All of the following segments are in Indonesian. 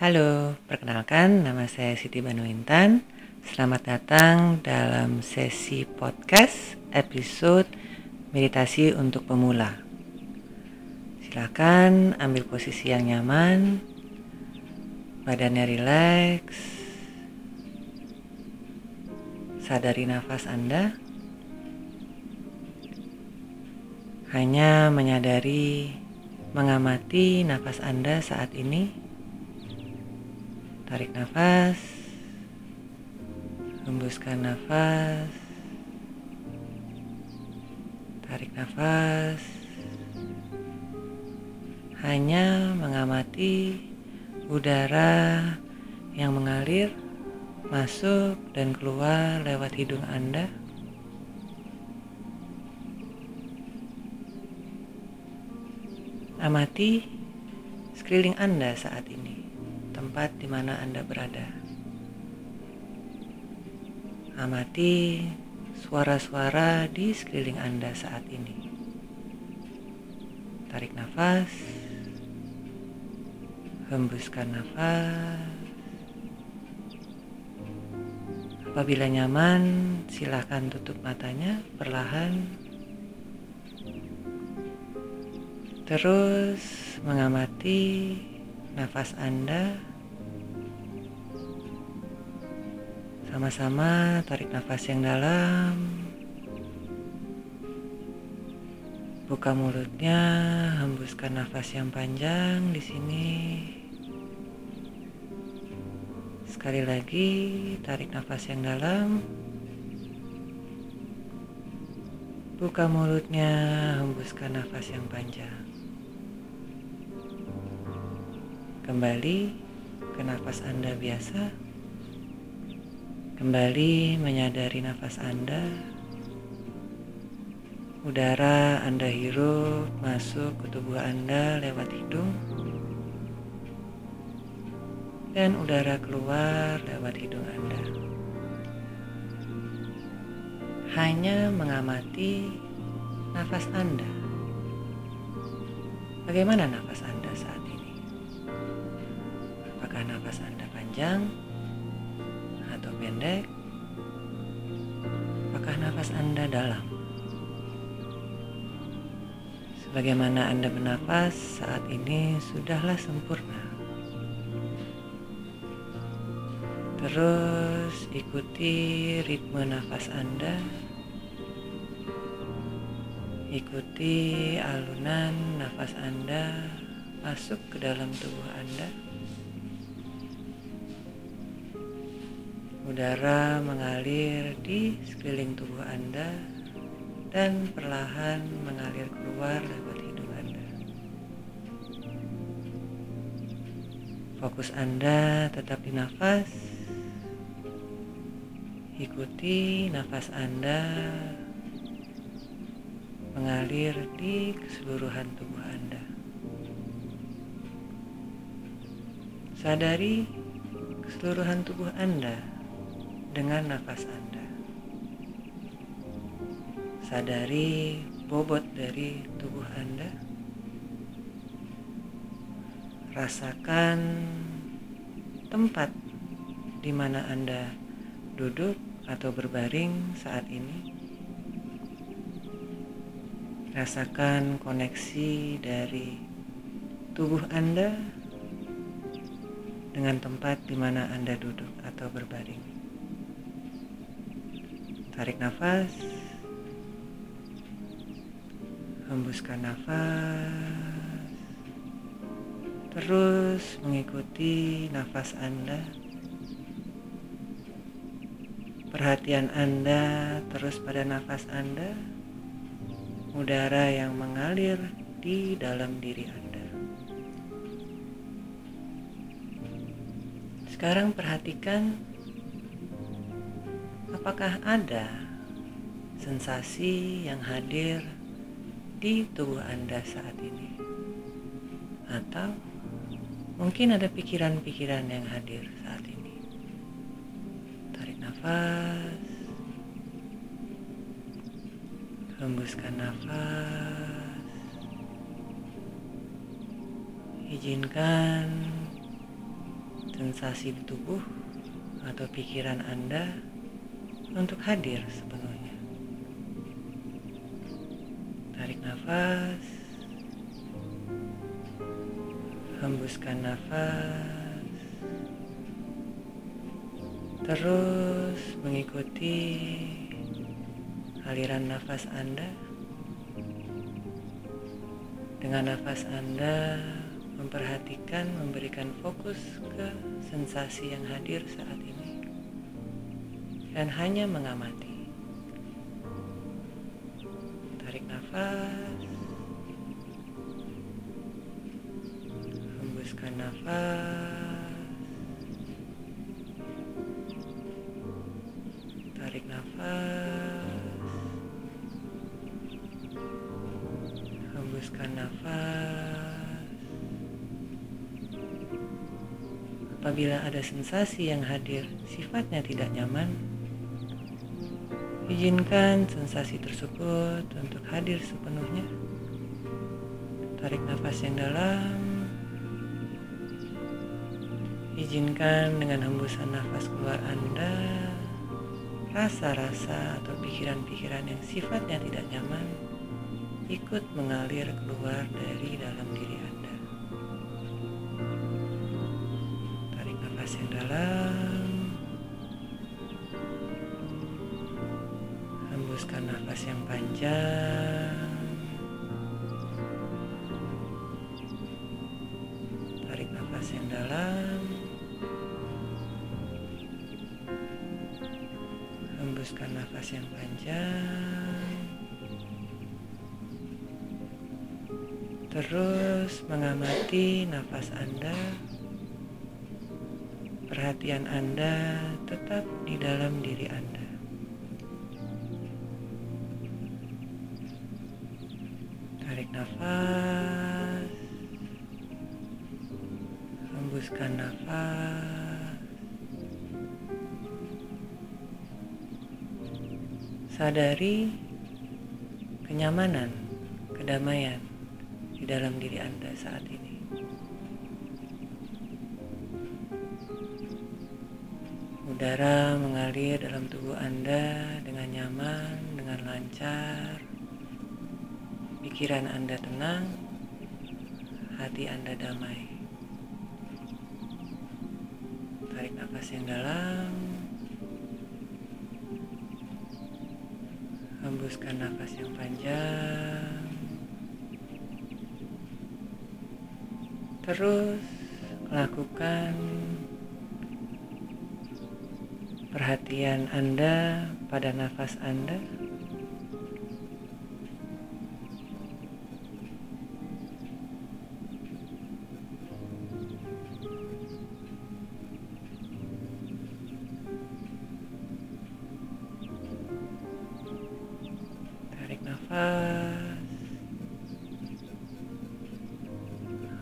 Halo, perkenalkan nama saya Siti Banu Intan. Selamat datang dalam sesi podcast episode meditasi untuk pemula. Silakan ambil posisi yang nyaman, badannya rileks, sadari nafas Anda. Hanya menyadari, mengamati nafas Anda saat ini. Tarik nafas, hembuskan nafas, tarik nafas. Hanya mengamati udara yang mengalir masuk dan keluar lewat hidung Anda. Amati sekeliling Anda saat ini, tempat di mana Anda berada. Amati suara-suara di sekeliling Anda saat ini. Tarik nafas, hembuskan nafas. Apabila nyaman, silakan tutup matanya perlahan Terus mengamati nafas Anda. Sama-sama tarik nafas yang dalam. Buka mulutnya, hembuskan nafas yang panjang di sini. Sekali lagi, tarik nafas yang dalam. Buka mulutnya, hembuskan nafas yang panjang. Kembali ke nafas Anda biasa. Kembali menyadari nafas Anda. Udara Anda hirup masuk ke tubuh Anda lewat hidung. Dan udara keluar lewat hidung Anda. Hanya mengamati nafas Anda. Bagaimana nafas Anda saat ini? Apakah nafas Anda panjang pendek? Apakah nafas Anda dalam? Sebagaimana Anda bernafas saat ini sudahlah sempurna. Terus ikuti ritme nafas Anda. Ikuti alunan nafas Anda masuk ke dalam tubuh Anda. Udara mengalir di sekeliling tubuh Anda dan perlahan mengalir keluar lewat hidung Anda. Fokus Anda tetap di nafas. Ikuti nafas Anda mengalir di keseluruhan tubuh Anda. Sadari keseluruhan tubuh Anda dengan nafas Anda. Sadari bobot dari tubuh Anda. Rasakan tempat di mana Anda duduk atau berbaring saat ini. Rasakan koneksi dari tubuh Anda dengan tempat di mana Anda duduk atau berbaring. Tarik nafas, hembuskan nafas, terus mengikuti nafas Anda. Perhatian Anda terus pada nafas Anda, udara yang mengalir di dalam diri Anda. Sekarang perhatikan apakah ada sensasi yang hadir di tubuh Anda saat ini, atau mungkin ada pikiran-pikiran yang hadir saat ini. Tarik nafas, hembuskan nafas, izinkan sensasi tubuh atau pikiran Anda untuk hadir sepenuhnya. Tarik nafas, hembuskan nafas, terus mengikuti aliran nafas Anda. Dengan nafas Anda memperhatikan, memberikan fokus ke sensasi yang hadir saat dan hanya mengamati. Tarik nafas, hembuskan nafas, tarik nafas, hembuskan nafas. Apabila ada sensasi yang hadir sifatnya tidak nyaman, izinkan sensasi tersebut untuk hadir sepenuhnya. Tarik nafas yang dalam. Izinkan dengan hembusan nafas keluar Anda rasa-rasa atau pikiran-pikiran yang sifatnya tidak nyaman ikut mengalir keluar dari dalam diri Anda. nafas yang dalam hembuskan nafas yang panjang. Tarik nafas yang dalam. Hembuskan nafas yang panjang. Terus mengamati nafas Anda. Perhatian Anda tetap di dalam diri Anda. Tarik nafas, hembuskan nafas, sadari kenyamanan, kedamaian di dalam diri Anda saat ini. Udara mengalir dalam tubuh Anda dengan nyaman, dengan lancar. Pikiran Anda tenang, hati Anda damai. Tarik nafas yang dalam. Hembuskan nafas yang panjang. Terus lakukan perhatian Anda pada nafas Anda.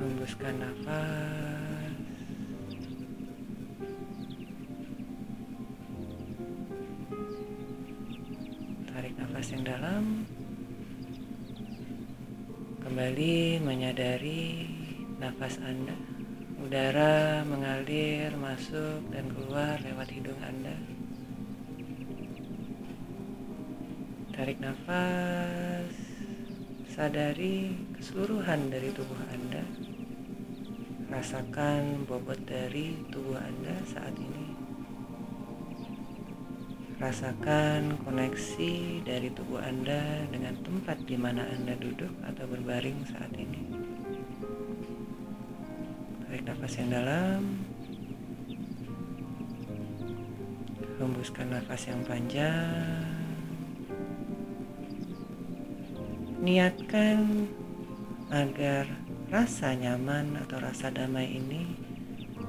Hembuskan nafas. nafas yang dalam, kembali menyadari nafas Anda. Udara mengalir masuk dan keluar lewat hidung Anda. Tarik nafas, sadari keseluruhan dari tubuh Anda. Rasakan bobot dari tubuh Anda saat ini. Rasakan koneksi dari tubuh Anda dengan tempat di mana Anda duduk atau berbaring saat ini. Tarik nafas yang dalam. Hembuskan nafas yang panjang. Niatkan agar rasa nyaman atau rasa damai ini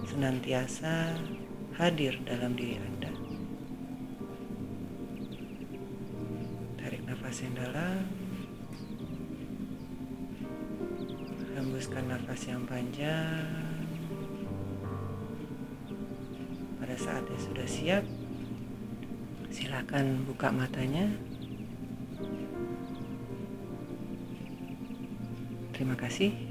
senantiasa hadir dalam diri Anda. nafas yang dalam. Hembuskan nafas yang panjang. Pada saat yang sudah siap silakan buka matanya. Terima kasih